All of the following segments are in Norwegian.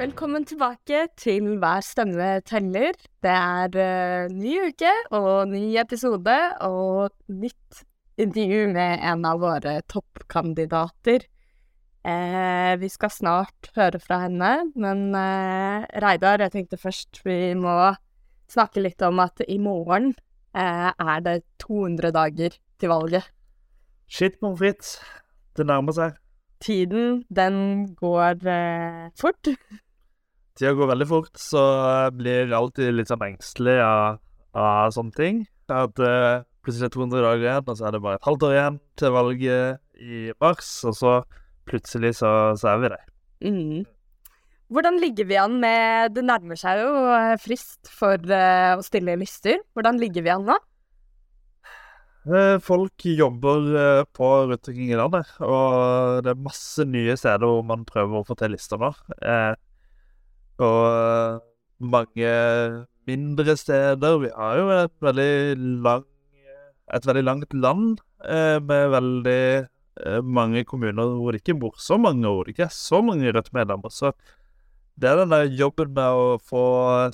Velkommen tilbake til Hver stemme teller. Det er uh, ny uke og ny episode og nytt intervju med en av våre toppkandidater. Eh, vi skal snart høre fra henne, men eh, Reidar, jeg tenkte først vi må snakke litt om at i morgen eh, er det 200 dager til valget. Shit pommes frites. Det nærmer seg. Tiden, den går eh, fort. Tida går veldig fort, så jeg blir alltid litt sånn engstelig av, av sånne ting. At uh, plutselig er det 200 dager igjen, og så er det bare et halvt år igjen til valget i mars, og så plutselig så, så er vi der. Mm. Hvordan ligger vi an med Det nærmer seg jo eh, frist for uh, å stille lister. Hvordan ligger vi an nå? Folk jobber på rundt omkring i landet, og det er masse nye steder hvor man prøver å få til lister nå. Og mange mindre steder. Vi har jo et veldig, lang, et veldig langt land eh, med veldig eh, mange kommuner hvor det ikke bor så mange, og hvor det ikke er så mange Rødt-medlemmer. Så det er den der jobben med å få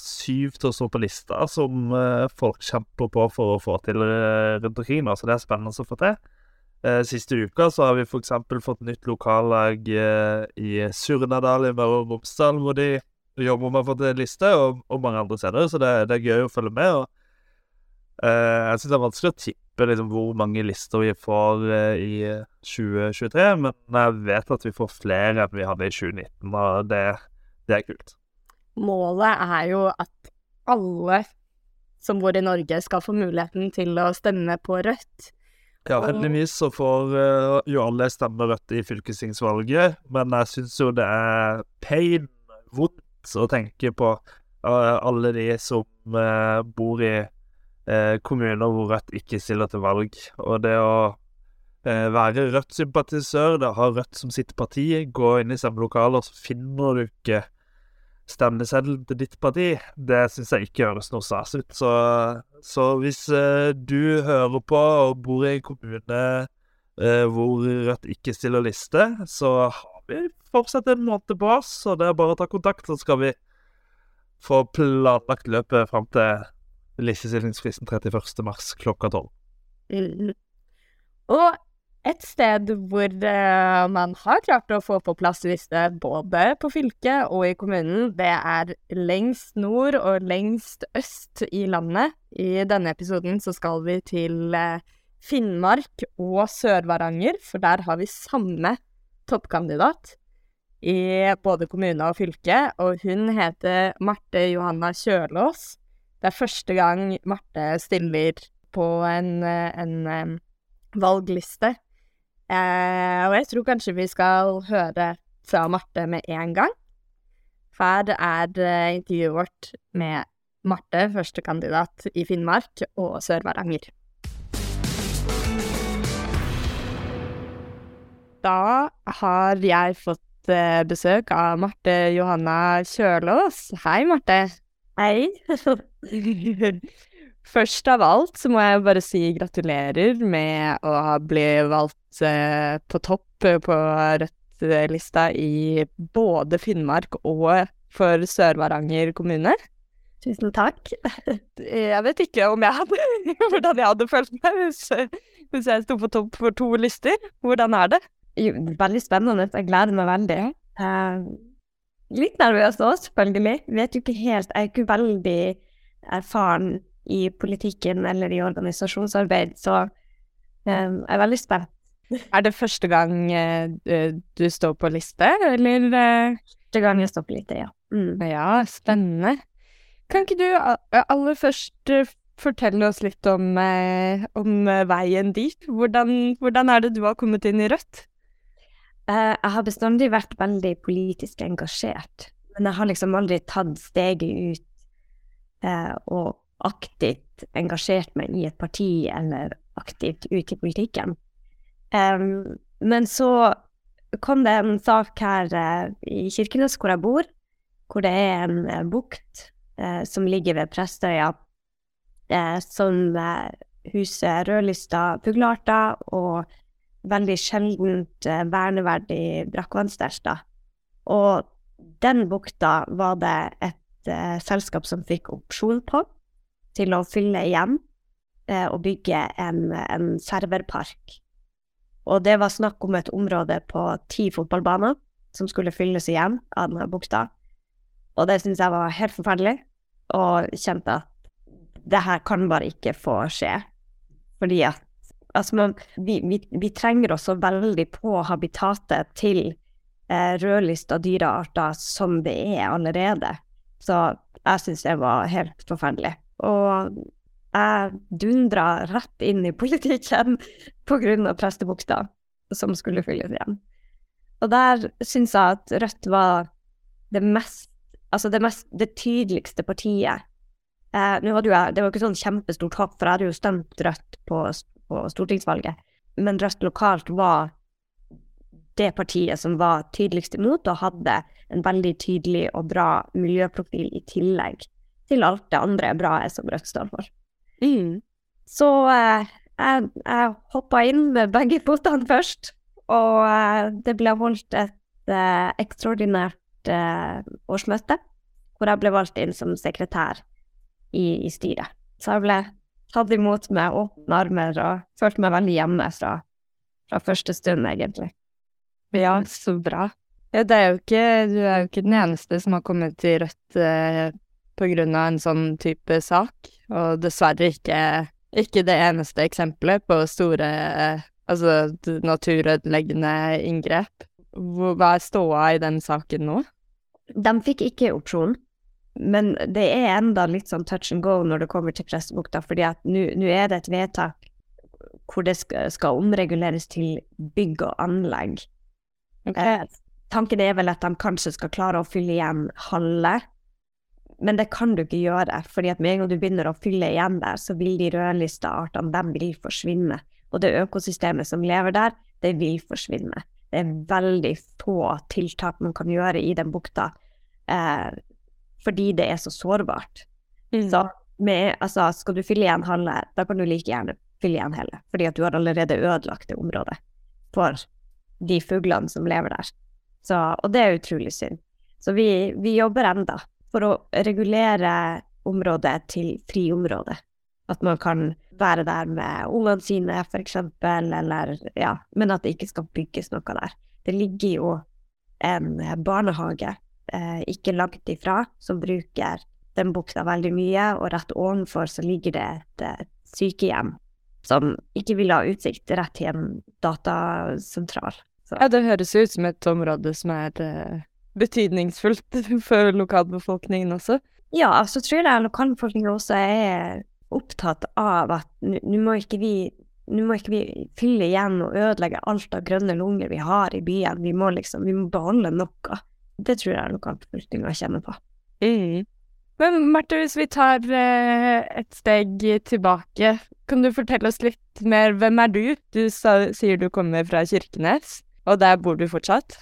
syv til å stå på lista som eh, folk kjemper på for å få til eh, rundt omkring. Så det er spennende å få til. Eh, siste uka så har vi f.eks. fått nytt lokallag eh, i Surnadal i Møre og Romsdal, hvor de jobber med å få til liste, og, og, mange andre steder, så det, det, er gøy å følge med. og uh, Jeg syns det er vanskelig å tippe liksom, hvor mange lister vi får uh, i 2023, men jeg vet at vi får flere enn vi hadde i 2019, og det, det er kult. Målet er jo at alle som bor i Norge, skal få muligheten til å stemme på Rødt. Ja, heldigvis så får uh, jo alle stemme Rødt i fylkestingsvalget, men jeg syns jo det er pain, vondt å tenke på uh, alle de som uh, bor i uh, kommuner hvor Rødt ikke stiller til valg. Og det å være Rødt-sympatisør, det å ha Rødt som sitt parti, gå inn i stemmelokaler, så finner du ikke stemmeseddelen til ditt parti, det syns jeg ikke høres noe stas ut. Så, så hvis du hører på og bor i en kommune hvor Rødt ikke stiller liste, så har vi fortsatt en måned på oss, så det er bare å ta kontakt, så skal vi få planlagt løpet fram til listestillingsfristen 31. mars klokka tolv. Mm. Og et sted hvor uh, man har klart å få på plass liste både på fylket og i kommunen, det er lengst nord og lengst øst i landet. I denne episoden så skal vi til uh, Finnmark og Sør-Varanger, for der har vi samme toppkandidat i både kommune og fylke, og hun heter Marte Johanna Kjølås. Det er første gang Marte stiller på en, en valgliste. Eh, og jeg tror kanskje vi skal høre fra Marte med en gang. Her er intervjuet vårt med Marte, førstekandidat i Finnmark og Sør-Varanger. Da har jeg fått Eh, besøk av Marte Johanna Kjølås. Hei, Marte. Hei. Først av alt så må jeg bare si gratulerer med å ha blitt valgt eh, på topp på Rødt-lista i både Finnmark og for Sør-Varanger kommune. Tusen takk. Jeg vet ikke om jeg hadde, hvordan jeg hadde følt meg hvis, hvis jeg sto på topp for to lister. Hvordan er det? Veldig spennende. Jeg gleder meg veldig. Uh, litt nervøs òg, selvfølgelig. Vet jo ikke helt Jeg er ikke veldig erfaren i politikken eller i organisasjonsarbeid, så uh, jeg er veldig spent. Er det første gang uh, du står på liste, eller? Første gang jeg står på liste, ja. Mm. Ja, spennende. Kan ikke du aller først fortelle oss litt om, om veien dit? Hvordan, hvordan er det du har kommet inn i Rødt? Eh, jeg har bestandig vært veldig politisk engasjert, men jeg har liksom aldri tatt steget ut eh, og aktivt engasjert meg i et parti eller aktivt ut i politikken. Um, men så kom det en sak her uh, i Kirkenes, hvor jeg bor, hvor det er en uh, bukt uh, som ligger ved Prestøya, som huser rødlista fuglearter og veldig sjeldent eh, verneverdig brakkvannsstæsj, Og den bukta var det et eh, selskap som fikk opsjon på til å fylle igjen eh, og bygge en, en serverpark. Og det var snakk om et område på ti fotballbaner som skulle fylles igjen av denne bukta. Og det syntes jeg var helt forferdelig, og kjente at det her kan bare ikke få skje. Fordi at altså man, vi, vi, vi, trenger også veldig på habitatet til eh, rødlista dyrearter som det er allerede. Så jeg syns det var helt forferdelig. Og jeg dundra rett inn i politikken pga. prestebukta som skulle fylles igjen. Og der syns jeg at Rødt var det mest Altså det, mest, det tydeligste partiet. Eh, hadde jo Det var ikke sånn kjempestort hopp, for jeg hadde jo stemt Rødt på, på stortingsvalget. Men Rødt lokalt var det partiet som var tydeligst imot, og hadde en veldig tydelig og bra miljøprofil i tillegg til alt det andre bra som Rødt står for. Mm. Så eh, jeg, jeg hoppa inn med begge fotene først, og eh, det ble holdt et eh, ekstraordinært eh, årsmøte, hvor jeg ble valgt inn som sekretær i, i styret. Så jeg ble tatt imot med åpne armer og følte meg veldig hjemme fra, fra første stund, egentlig. Ja, så bra. Ja, det er ikke, du er jo ikke den eneste som har kommet til Rødt eh, på grunn av en sånn type sak, og dessverre ikke, ikke det eneste eksempelet på store eh, altså naturødeleggende inngrep. Hva er ståa i den saken nå? De fikk ikke opsjon, men det er enda litt sånn touch and go når det kommer til Prestebukta, fordi at nå er det et vedtak hvor det skal, skal omreguleres til bygg og anlegg. Okay. Eh, tanken er vel at de kanskje skal klare å fylle igjen halve men det kan du ikke gjøre, fordi at med en gang du begynner å fylle igjen der, så vil de rødlista artene de vil forsvinne. Og det økosystemet som lever der, det vil forsvinne. Det er veldig få tiltak man kan gjøre i den bukta, eh, fordi det er så sårbart. Mm. Så med, altså, skal du fylle igjen halve, da kan du like gjerne fylle igjen hele, fordi at du har allerede ødelagt det området for de fuglene som lever der. Så, og det er utrolig synd. Så vi, vi jobber enda for å regulere området til friområde. At man kan være der med ungene sine, for eksempel, eller ja, men at det ikke skal bygges noe der. Det ligger jo en barnehage eh, ikke langt ifra som bruker den bukta veldig mye, og rett ovenfor så ligger det et, et sykehjem som ikke vil ha utsikt rett til en datasentral. Så. Ja, det høres ut som et område som er eh, betydningsfullt for lokalbefolkningen også. Ja, så tror jeg lokalbefolkningen også er opptatt av at nå må ikke vi nå må ikke vi fylle igjen og ødelegge alt av grønne lunger vi har i byen. Vi må liksom, vi må beholde noe. Det tror jeg er lokalbefolkninga kjenner på. Mm. Men Marte, hvis vi tar eh, et steg tilbake, kan du fortelle oss litt mer, hvem er du? Du sa, sier du kommer fra Kirkenes, og der bor du fortsatt?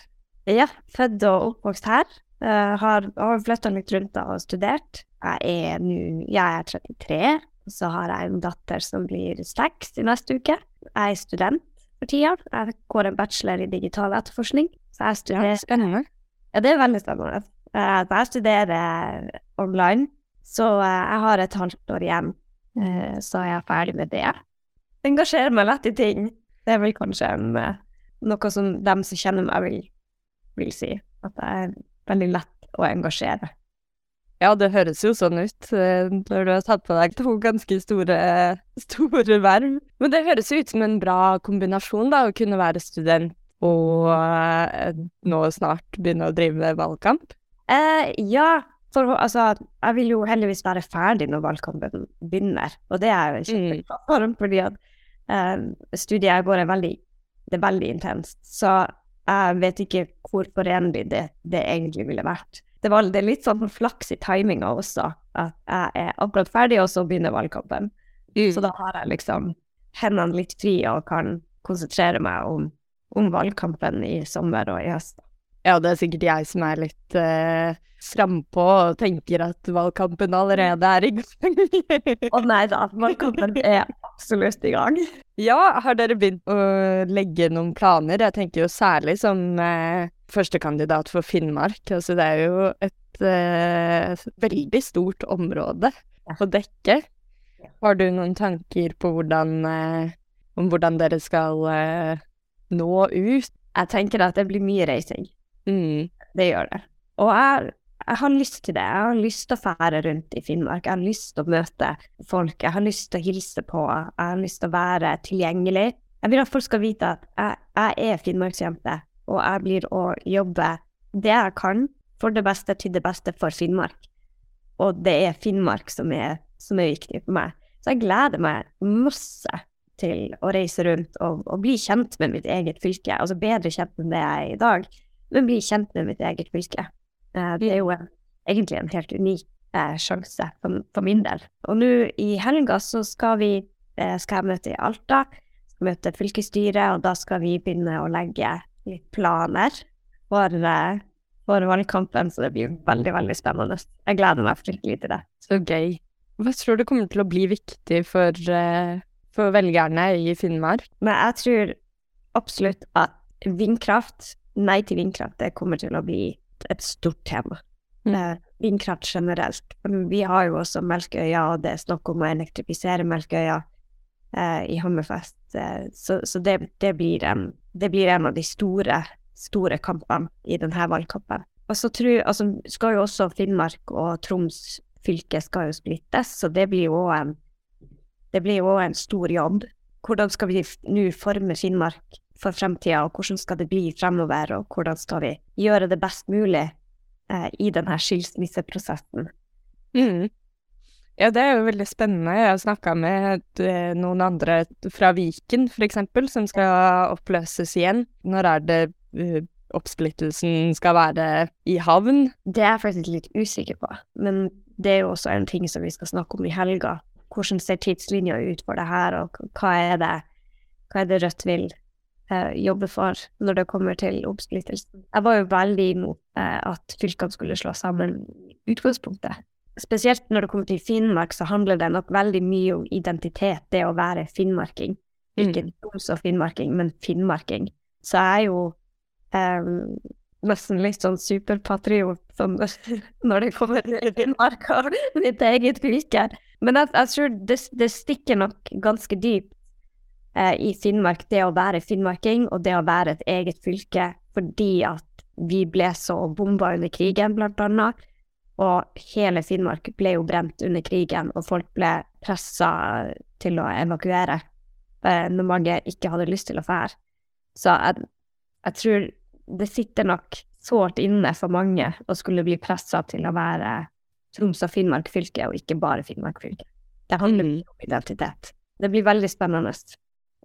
Ja, født og oppvokst her. Uh, har har flytta litt rundt og studert. Jeg er nå Jeg er 33, og så har jeg en datter som blir seks i neste uke. Jeg er student for tida. Jeg går en bachelor i digital etterforskning. Så jeg studerer ja. Ja, det er veldig spennende. Uh, jeg studerer online, så uh, jeg har et halvt år igjen, så er jeg ferdig med det. Engasjerer meg lett i ting. Det er vel kanskje en, noe som dem som kjenner meg, vil vil si. At det er veldig lett å engasjere. Ja, det høres jo sånn ut eh, når du har tatt på deg to ganske store, store verv. Men det høres ut som en bra kombinasjon, da, å kunne være student og eh, nå snart begynne å drive med valgkamp? Eh, ja, for altså, jeg vil jo heldigvis være ferdig når valgkampen begynner, og det er jeg kjempeglad for, fordi at eh, studiet jeg går er veldig, det er veldig intenst. Så jeg vet ikke hvor forenlig det, det egentlig ville vært. Det, var, det er litt sånn flaks i timinga også, at jeg er akkurat ferdig, og så begynner valgkampen. Mm. Så da har jeg liksom hendene litt fri og kan konsentrere meg om, om valgkampen i sommer og i høst. Ja, det er sikkert jeg som er litt eh, frampå og tenker at valgkampen allerede er i gang. Å nei da, valgkampen er absolutt i gang. Ja, har dere begynt å legge noen planer? Jeg tenker jo særlig som eh, førstekandidat for Finnmark. Altså det er jo et eh, veldig stort område å dekke. Har du noen tanker på hvordan, eh, om hvordan dere skal eh, nå ut? Jeg tenker at det blir mye reising. Mm. Det gjør det. Og jeg, jeg har lyst til det. Jeg har lyst til å fære rundt i Finnmark. Jeg har lyst til å møte folk. Jeg har lyst til å hilse på. Jeg har lyst til å være tilgjengelig. Jeg vil at folk skal vite at jeg, jeg er finnmarksjente, og jeg blir å jobbe det jeg kan for det beste til det beste for Finnmark. Og det er Finnmark som er, som er viktig for meg. Så jeg gleder meg masse til å reise rundt og, og, bli kjent med mitt eget fylke. Altså bedre kjent enn det jeg er i dag, men bli kjent med mitt eget fylke. Eh, det er jo en, egentlig en helt unik eh, sjanse for, for, min del. Og nå i helga så skal vi eh, skal jeg møte i Alta, møte fylkesstyret, og da skal vi begynne å legge litt planer for, eh, for valgkampen, så det blir veldig, veldig spennende. Jeg gleder meg fryktelig til det. Så gøy. Hva tror du kommer til å bli viktig for uh for velgerne i Finnmark. Men jeg tror absolutt at vindkraft, nei til vindkraft, det kommer til å bli et stort tema. Mm. Eh, vindkraft generelt. Vi har jo også Melkøya, og det er snakk om å elektrifisere Melkøya eh, i Hammerfest. Eh, så, så det, det, blir en, det, blir en, av de store, store kampene i denne valgkampen. Og så tror, altså, skal jo også Finnmark og Troms fylke skal jo splittes, så det blir jo en det blir jo òg en stor jobb. Hvordan skal vi nå forme Finnmark for fremtida, og hvordan skal det bli fremover, og hvordan skal vi gjøre det best mulig eh, i denne skilsmisseprosessen? Mm. Ja, det er jo veldig spennende. Jeg har snakka med eh, noen andre fra Viken, eksempel, som skal oppløses igjen. Når er det uh, oppsplittelsen skal være i havn? Det er jeg faktisk litt usikker på, men det er jo også en ting som vi skal snakke om i helga hvordan ser tidslinja ut for det her, og hva er det, hva er det Rødt vil eh, jobbe for når det kommer til oppsplittelsen. Jeg var jo veldig imot eh, at fylkene skulle slå sammen i utgangspunktet. Spesielt når det kommer til Finnmark, så handler det nok veldig mye om identitet, det å være finnmarking. Ikke Troms og finnmarking, men finnmarking. Så jeg er jo eh, nesten litt sånn superpatriot sånn, når det kommer til Finnmark og mitt eget fylke. Men jeg, jeg tror det, det, stikker nok ganske dypt eh, i Finnmark, det å være finnmarking og det å være et eget fylke, fordi at vi ble så bomba under krigen, blant annet. Og hele Finnmark ble jo brent under krigen, og folk ble pressa til å evakuere eh, når mange ikke hadde lyst til å fære. Så jeg, jeg tror det sitter nok sårt inne for mange å skulle bli pressa til å være Troms og Finnmark fylke, og ikke bare Finnmark fylke. Det handler mye om identitet. Det blir veldig spennende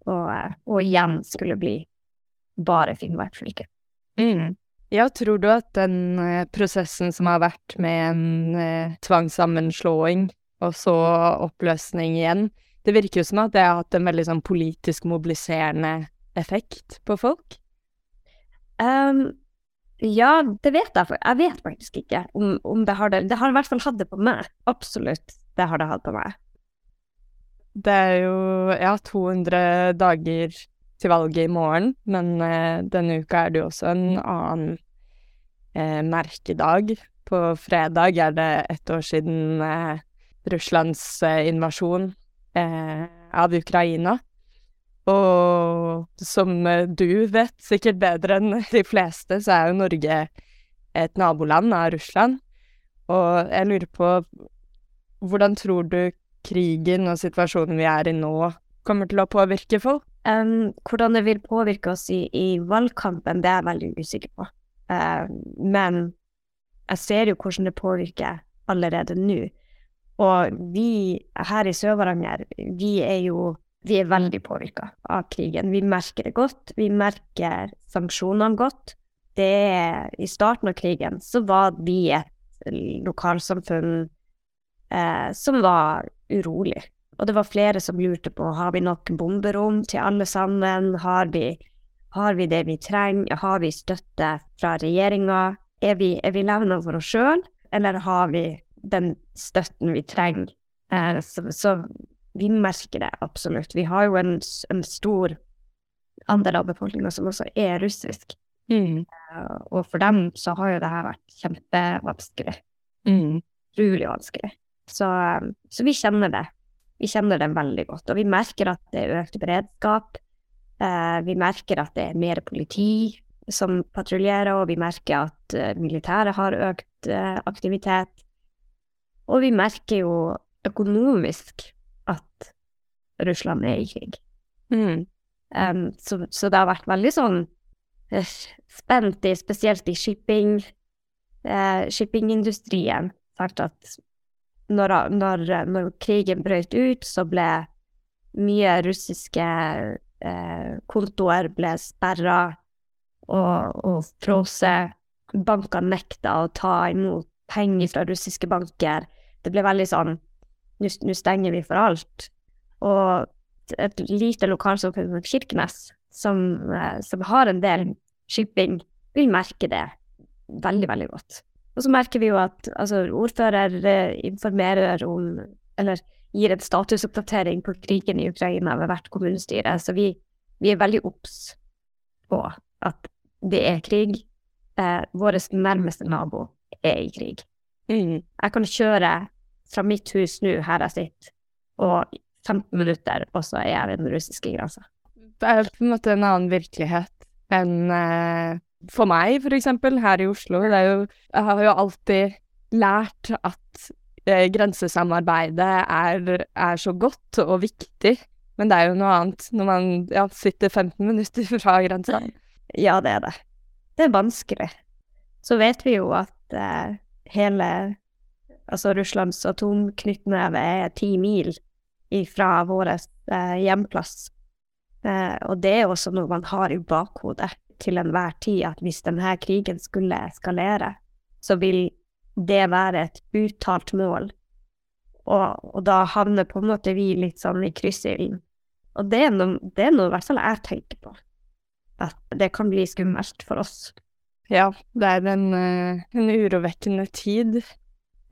å igjen skulle bli bare Finnmark fylke. Mm. Ja, tror du at den uh, prosessen som har vært med en eh, tvangssammenslåing, og så oppløsning igjen, det virker jo som at det har hatt en veldig sånn politisk mobiliserende effekt på folk? Um, ja, det vet jeg. Jeg vet faktisk ikke om, om, det har det. Det har i hvert fall hatt det på meg. Absolutt, det har det hatt på meg. Det er jo ja, 200 dager til valget i morgen, men eh, denne uka er det jo også en annen eh, merkedag. På fredag er det ett år siden eh, Russlands eh, invasjon eh, av Ukraina. Og som du vet sikkert bedre enn de fleste, så er jo Norge et naboland av Russland. Og jeg lurer på hvordan tror du krigen og situasjonen vi er i nå, kommer til å påvirke folk? Um, hvordan det vil påvirke oss i, i, valgkampen, det er jeg veldig usikker på. Uh, men jeg ser jo hvordan det påvirker allerede nå. Og vi her i Sør-Varanger, vi er jo vi er veldig påvirka av krigen. Vi merker det godt. Vi merker sanksjonene godt. Det I starten av krigen så var vi et lokalsamfunn eh, som var urolig. Og det var flere som lurte på har vi nok bomberom til alle sammen. Har vi, har vi det vi trenger? Har vi støtte fra regjeringa? Er vi, er vi levna for oss sjøl, eller har vi den støtten vi trenger? Eh, så, så vi merker det absolutt. Vi har jo en, en stor andel av befolkninga som også er russisk. Mm. Uh, og for dem så har jo det her vært kjempevanskelig. Mm. Utrolig vanskelig. Så, um, så, vi kjenner det. Vi kjenner det veldig godt. Og vi merker at det er økt beredskap. Uh, vi merker at det er mer politi som patruljerer, og vi merker at uh, militæret har økt aktivitet. Og vi merker jo økonomisk at Russland er i krig. Mm. Um, så, så, det har vært veldig sånn uh, spent, i, spesielt i shipping, uh, shippingindustrien. Sagt at når, når, når, krigen brøt ut, så ble mye russiske uh, kontoer ble sperra og, og frosset. Bankene nekta å ta imot penger fra russiske banker. Det ble veldig sånn nå stenger vi for alt. Og et lite lokalsamfunn som Kirkenes, som, eh, som, har en del shipping, vil merke det veldig, veldig godt. Og så merker vi jo at altså, ordfører eh, informerer om, eller gir en statusoppdatering på krigen i Ukraina ved hvert kommunestyre, så vi, vi er veldig obs på at det er krig. Eh, Vår nærmeste nabo er i krig. Mm. Jeg kan kjøre fra mitt hus nå, her jeg sitter, og 15 minutter, og så er jeg ved den russiske grensa. Det er på en måte en annen virkelighet enn eh, for meg, for eksempel, her i Oslo. Jo Jeg har jo alltid lært at eh, grensesamarbeidet er, er, så godt og viktig, men det er jo noe annet når man ja, sitter 15 minutter fra grensa. Ja, det er det. Det er vanskelig. Så vet vi jo at eh, hele Altså Russlands atomknyttneve er ti mil fra vår eh, hjemplass. Eh, og det er også noe man har i bakhodet til enhver tid, at hvis denne krigen skulle eskalere, så vil det være et uttalt mål. Og, og da havner på en måte vi litt sånn i kryssilden. Og det er noe, det er noe jeg tenker på. At det kan bli skummelt for oss. Ja, det er en, eh, en urovekkende tid.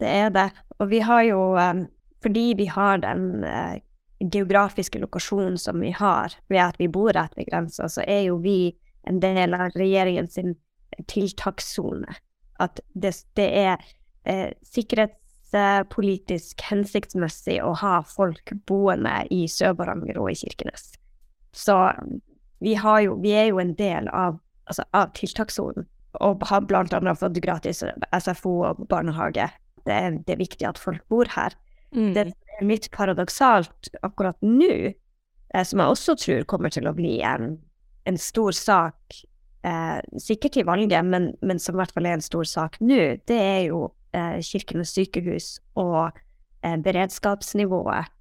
Det er det. Og vi har jo, um, fordi vi har den uh, geografiske lokasjonen som vi har, ved at vi bor rett ved grensa, så er jo vi en del av regjeringens tiltakssone. At det, det er eh, sikkerhetspolitisk hensiktsmessig å ha folk boende i Sør-Varanger og i Kirkenes. Så vi, jo, vi, er jo en del av, altså, av tiltakssonen, og har annet fått gratis SFO og barnehage det er, det er viktig at folk bor her. Mm. Det er litt paradoksalt akkurat nå, eh, som jeg også tror kommer til å bli en, en stor sak, eh, sikkert i valget, men, men, som i hvert fall er en stor sak nå, det er jo eh, Kirkenes sykehus og eh, beredskapsnivået.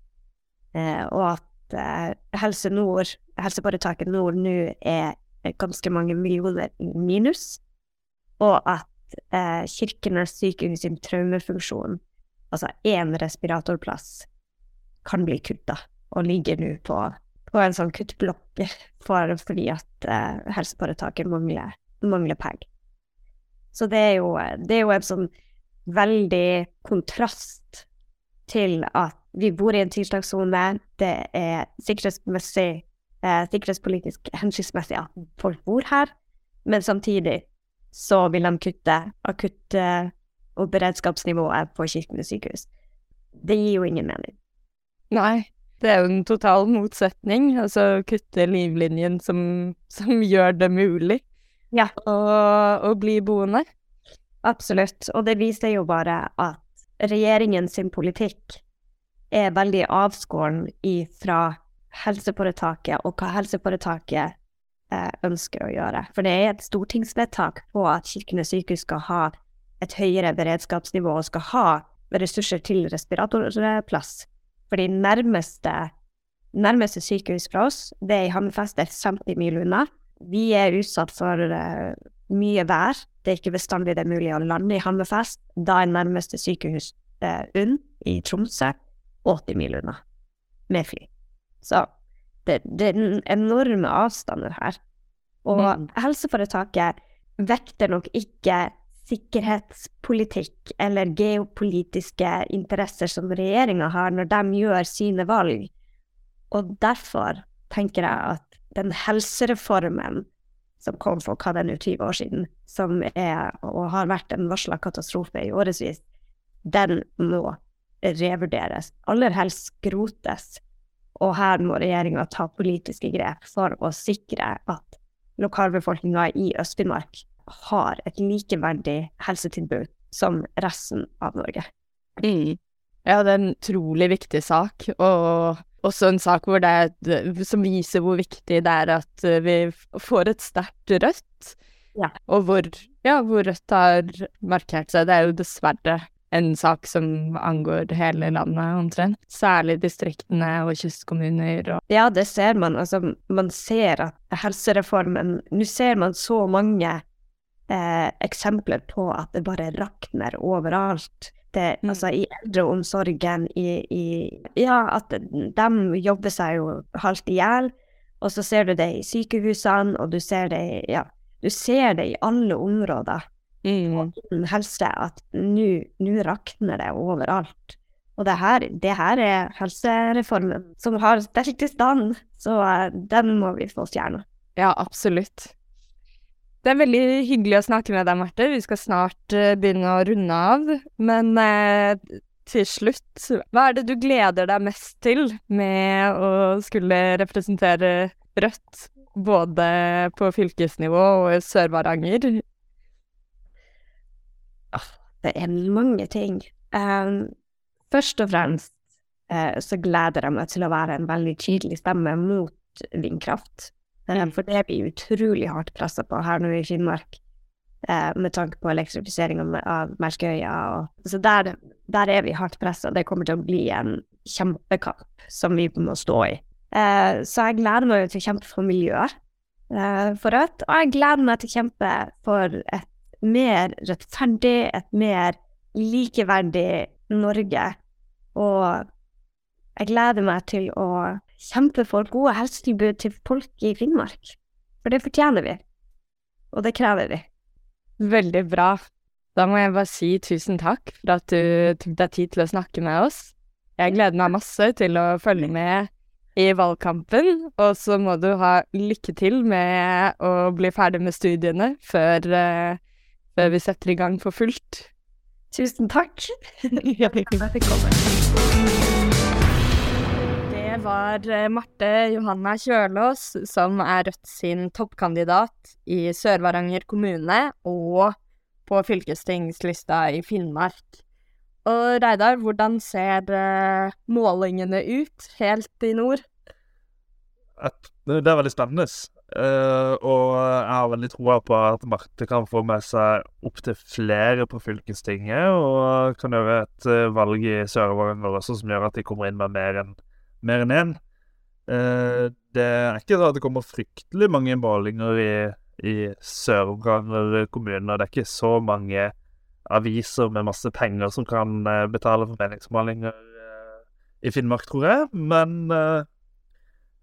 Eh, og at eh, Helse Nord, helseforetaket Nord nå er ganske mange millioner minus, og at eh, Kirkenes sykehus sin traumefunksjon, altså én respiratorplass, kan bli kutta, og ligger nå på, på, en sånn kuttblokk for, fordi at eh, helseforetaket mangler, mangler penger. Så det er, jo, det er jo en sånn veldig kontrast til at vi bor i en tiltakssone, det er sikkerhetsmessig, eh, sikkerhetspolitisk hensiktsmessig at folk bor her, men samtidig så vil de kutte akutt- og beredskapsnivået på Kirkenes sykehus. Det gir jo ingen mening. Nei, det er jo en total motsetning. Altså kutte livlinjen som, som gjør det mulig ja. å, å bli boende. Absolutt. Og det viser jo bare at regjeringen sin politikk er veldig avskåren fra helseforetaket, og hva helseforetaket ønsker å gjøre. For det er et stortingsvedtak på at Kirkenes sykehus skal ha et høyere beredskapsnivå og skal ha ressurser til respiratorplass. Fordi nærmeste, nærmeste sykehus fra oss, det er i Hammerfest, er 50 mil unna. Vi er utsatt for uh, mye vær. Det er ikke bestandig det er mulig å lande i Hammerfest. Da er nærmeste sykehus uh, UNN i Tromsø 80 mil unna, med fly. Så det, det er enorme avstander her. Og mm. helseforetaket vekter nok ikke sikkerhetspolitikk eller geopolitiske interesser som regjeringa har når de gjør sine valg. Og derfor tenker jeg at den helsereformen som kom for hva den er 20 år siden, som er og har vært en varsla katastrofe i årevis, den må revurderes. Aller helst skrotes. Og her må regjeringa ta politiske grep for å sikre at lokalbefolkninga i Øst-Finnmark har et likeverdig helsetilbud som resten av Norge. Mm. Ja, det er en utrolig viktig sak, og også en sak det, som viser hvor viktig det er at eh, vi får et sterkt Rødt. Ja. Og hvor, ja, hvor Rødt har markert seg. Det er jo dessverre en sak som angår hele landet omtrent. Særlig distriktene og kystkommuner og Ja, det ser man. Altså, man ser at helsereformen Nå ser man så mange eh, eksempler på at det bare rakner overalt. Det, Mm. Altså i eldreomsorgen, i, i Ja, at de jobber seg jo halvt i hjel. Og så ser du det i sykehusene, og du ser det Ja, du ser det i alle områder mm. helse at nå rakner det overalt. Og det her, det her er helsereformen som har stelt i stand, så eh, den må vi få stjerna. Ja, absolutt. Det er veldig hyggelig å snakke med deg, Marte. Vi skal snart eh, begynne å runde av. Men eh, til slutt, hva er det du gleder deg mest til med å skulle representere Rødt, både på fylkesnivå og i Sør-Varanger? Det er mange ting. Um, først og fremst uh, så gleder jeg meg til å være en veldig tydelig stemme mot vindkraft. Mm. for det blir utrolig hardt pressa på her nå i Finnmark, Uh, med tanke på elektrifisering av, av. Og, så der, der er vi hardt pressa. Det kommer til å bli en kjempekamp som vi må stå i. Uh, så jeg gleder meg til å kjempe for miljøet for Rødt, og jeg gleder meg til å kjempe for et mer rettferdig, et mer likeverdig Norge. Og jeg gleder meg til å kjempe for gode helsetilbud til folk i Finnmark. For det fortjener vi. Og det krever vi. Veldig bra. Da må jeg bare si tusen takk for at du tok deg tid til å snakke med oss. Jeg gleder meg masse til å følge med i valgkampen, og så må du ha lykke til med å bli ferdig med studiene før, eh, før vi setter i gang for fullt. Tusen takk. Det var eh, Marte Johanna Kjølås, som er Rødt sin toppkandidat i Sør-Varanger kommune og på fylkestingslista i Finnmark. Og Reidar, hvordan ser eh, målingene ut helt i nord? det det er veldig spennende. Eh, og jeg har veldig troa på at Marte kan få med seg opptil flere på fylkestinget, og kan gjøre et eh, valg i Sør-Varanger også som gjør at de kommer inn med mer enn mer enn én. Uh, det er ikke sånn at det kommer fryktelig mange målinger i, i Sør-Varanger kommune. Det er ikke så mange aviser med masse penger som kan eh, betale for meningsmålinger uh, i Finnmark, tror jeg. Men eh, Eh,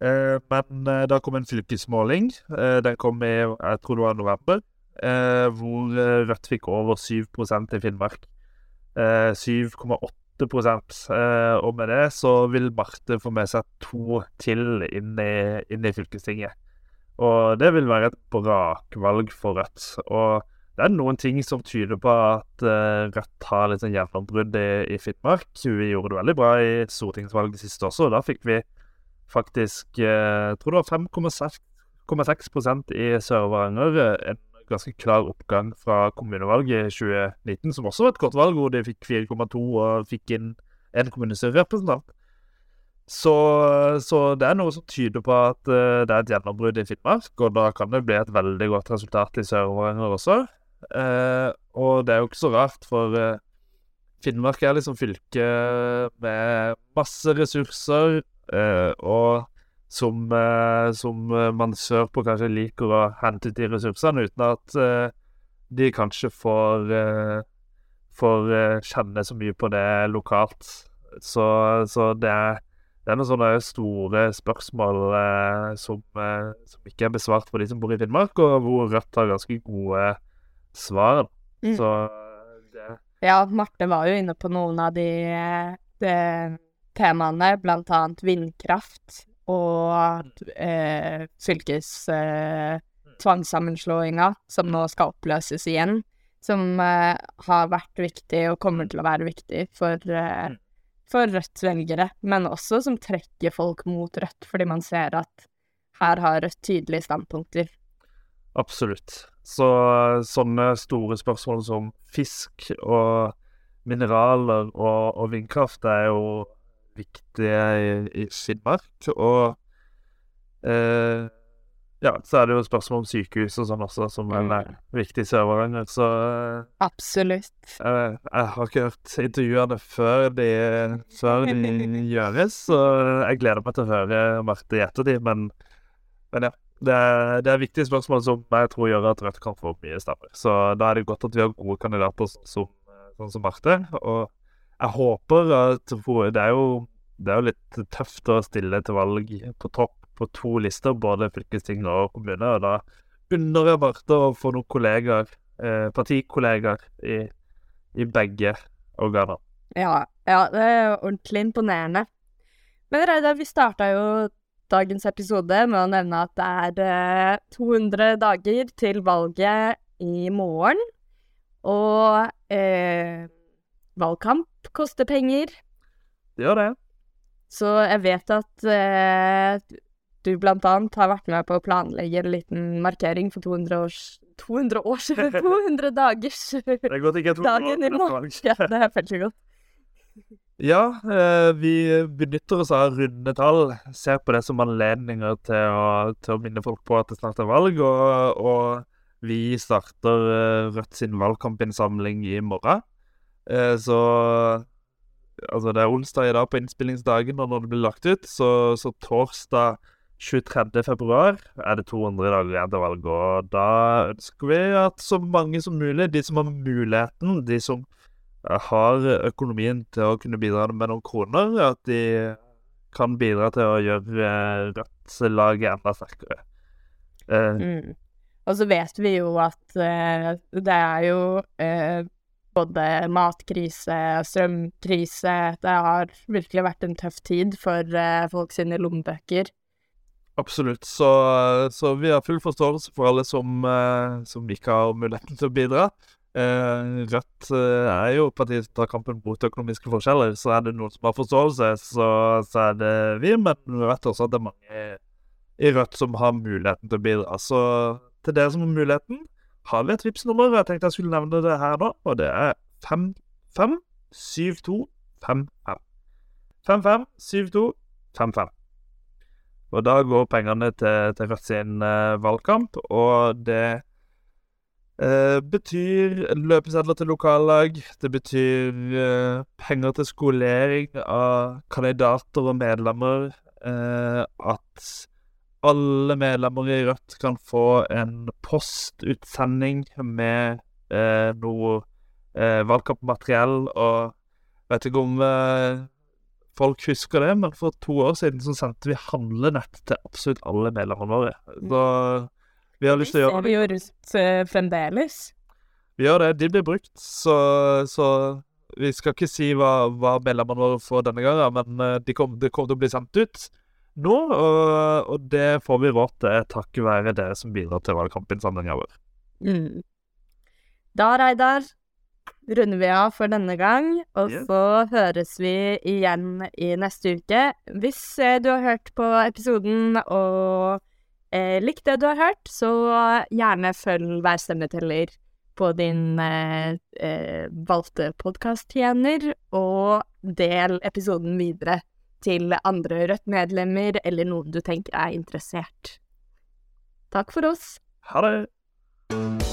men eh, det kom en fylkesmåling. Eh, den kom i jeg tror det var november. Eh, hvor eh, Rødt fikk over 7% i Finnmark. Eh, 7,8 eh, Og med det så vil Marte få med seg to til inn i, inn i fylkestinget. Og det vil være et brakvalg for Rødt. Og det er noen ting som tyder på at eh, Rødt har litt sånn gjennombrudd i, i Finnmark. Vi gjorde det veldig bra i stortingsvalget sist også, og da fikk vi faktisk eh, Jeg tror det var 5,6 i Sør-Varanger. En ganske klar oppgang fra kommunevalget i 2019, som også var et godt valg, hvor de fikk 4,2 og fikk inn en kommunestyrerepresentant. Så, så det er noe som tyder på at eh, det er et gjennombrudd i Finnmark, og da kan det bli et veldig godt resultat i Sør-Varanger også. Eh, og det er jo ikke så rart, for eh, Finnmark er liksom fylke med masse ressurser, eh, og som, eh, som eh, man sørpå kanskje liker å hente ut de ressursene uten at eh, de kanskje får, eh, får eh, kjenne så mye på det lokalt. Så, så det, er, det er noen sånne store spørsmål eh, som, eh, som ikke er besvart for de som bor i Finnmark, og hvor Rødt har ganske gode svar. Mm. Så det Ja, Marte var jo inne på noen av de, de temaene, blant annet vindkraft og eh, fylkes eh, tvangssammenslåinga, som nå skal oppløses igjen, som eh, har vært viktig og kommer til å være viktig for, eh, Mm. for Rødts velgere, men også som trekker folk mot Rødt, fordi man ser at her har Rødt tydelige standpunkter. Absolutt. Så sånne store spørsmål som fisk og mineraler og, og vindkraft er jo viktige i, i Finnmark. Og eh, ja, så er det jo spørsmål om sykehus og sånn også, som er Mm. viktig i Sør-Varanger. Så eh, Absolutt. jeg, jeg har ikke hørt intervjuene før de, før de gjøres, så jeg gleder meg til å høre Marte i ettertid. Men, men ja. Det er, det er viktige spørsmål som jeg tror gjør at Rødt kan få mye stemmer. Så da er det godt at vi har gode kandidater som, sånn som Marte. Og jeg håper at Det er jo, det er litt tøft å stille til valg på topp på to lister, både fylkesting og kommune. Og da unner jeg Marte å få noen kollegaer, eh, partikollegaer, i, i begge organer. Ja, ja, det er ordentlig imponerende. Men Reidar, vi starta jo dagens episode med å nevne at det er eh, 200 dager til valget i morgen. Og eh, valgkamp koster penger, Det gjør det. så jeg vet at eh, du blant annet har vært med på å planlegge en liten markering for 200 års 200 års 200 dagers er dagen i morgen. Ja, det er veldig godt. Ja, eh, vi benytter oss av runde tall. Ser på det som anledninger til å, til å minne folk på at det snart er valg. Og, og vi starter eh, Rødt sin valgkampinnsamling i morgen. Eh, Så Altså, det er onsdag i dag på innspillingsdagen, og når det blir lagt ut, så, så torsdag 23. februar er det 200 dager igjen til valget. Og da ønsker vi at så mange som mulig, de som har muligheten, de som eh, har økonomien til å kunne bidra med noen kroner, at de kan bidra til å gjøre eh, Rødt-laget enda sterkere. Uh, Mm. Og så vet vi jo at uh, det er jo eh, både matkrise, strømkrise Det har virkelig vært en tøff tid for eh, folk sine lommebøker. Absolutt. Så, så vi har full forståelse for alle som, eh, som ikke har muligheten til å bidra. Eh, Rødt er jo partiet som tar kampen mot økonomiske forskjeller, så er det noen som har forståelse, så, så er det vi. Men vi vet også at det er mange i Rødt som har muligheten til å bidra. Så til dere som har muligheten, har vi et Vipps-nummer. Jeg tenkte jeg skulle nevne det her nå, og det er 557255. 557255. Og da går pengene til, til Rødt sin eh, valgkamp, og det eh, betyr løpesedler til lokallag. Det betyr eh, penger til skolering av kandidater og medlemmer. eh, at alle medlemmer i Rødt kan få en postutsending med eh, noe eh, valgkampmateriell. Og vet ikke om eh, folk husker det, men for to år siden så sendte vi handlenett til absolutt alle medlemmene våre. Så vi har lyst til å gjøre ser vi jo rundt eh, fremdeles. Vi gjør det. De blir brukt, så, så vi skal ikke si hva, hva medlemmene våre får denne gangen, men eh, de kommer kom til å bli sendt ut nå, og, og det får vi råd til takket være dere som bidrar til valgkampinnsamlinga vår. Mm. Da, Reidar, runder vi av for denne gang, og yeah. så høres vi igjen i neste uke. Hvis eh, du har hørt på episoden og eh, likt det du har hørt, så gjerne følg Hver stemmeteller på din eh, eh, valgte podkasttjener, og del episoden videre til andre Rødt-medlemmer eller noen du tenker er interessert. Takk for oss. Ha det!